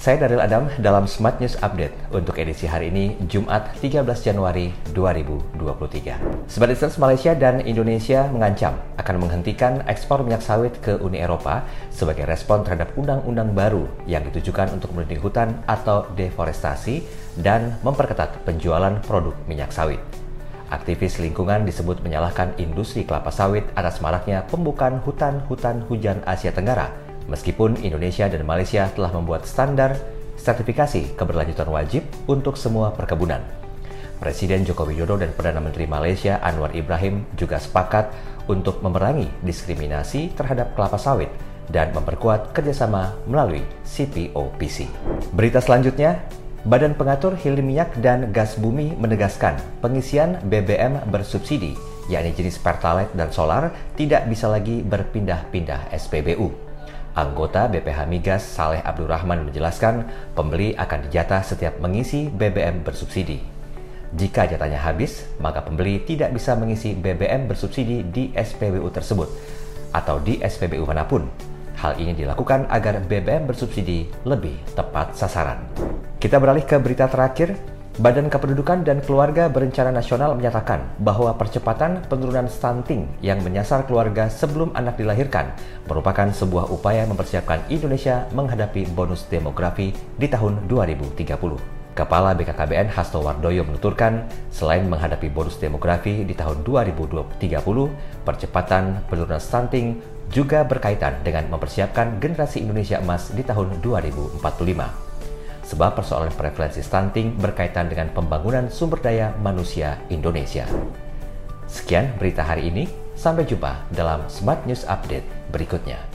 Saya Daryl Adam dalam Smart News Update untuk edisi hari ini Jumat 13 Januari 2023. Smart Business Malaysia dan Indonesia mengancam akan menghentikan ekspor minyak sawit ke Uni Eropa sebagai respon terhadap undang-undang baru yang ditujukan untuk melindungi hutan atau deforestasi dan memperketat penjualan produk minyak sawit. Aktivis lingkungan disebut menyalahkan industri kelapa sawit atas maraknya pembukaan hutan-hutan hujan Asia Tenggara Meskipun Indonesia dan Malaysia telah membuat standar sertifikasi keberlanjutan wajib untuk semua perkebunan. Presiden Joko Widodo dan Perdana Menteri Malaysia Anwar Ibrahim juga sepakat untuk memerangi diskriminasi terhadap kelapa sawit dan memperkuat kerjasama melalui CPOPC. Berita selanjutnya, Badan Pengatur Hilir Minyak dan Gas Bumi menegaskan pengisian BBM bersubsidi, yakni jenis Pertalite dan Solar, tidak bisa lagi berpindah-pindah SPBU. Anggota BPH Migas Saleh Abdurrahman menjelaskan pembeli akan dijatah setiap mengisi BBM bersubsidi. Jika jatahnya habis, maka pembeli tidak bisa mengisi BBM bersubsidi di SPBU tersebut atau di SPBU mana pun. Hal ini dilakukan agar BBM bersubsidi lebih tepat sasaran. Kita beralih ke berita terakhir, Badan Kependudukan dan Keluarga Berencana Nasional menyatakan bahwa percepatan penurunan stunting yang menyasar keluarga sebelum anak dilahirkan merupakan sebuah upaya mempersiapkan Indonesia menghadapi bonus demografi di tahun 2030. Kepala BKKBN Hasto Wardoyo menuturkan, selain menghadapi bonus demografi di tahun 2030, percepatan penurunan stunting juga berkaitan dengan mempersiapkan generasi Indonesia emas di tahun 2045 sebab persoalan prevalensi stunting berkaitan dengan pembangunan sumber daya manusia Indonesia. Sekian berita hari ini, sampai jumpa dalam Smart News Update berikutnya.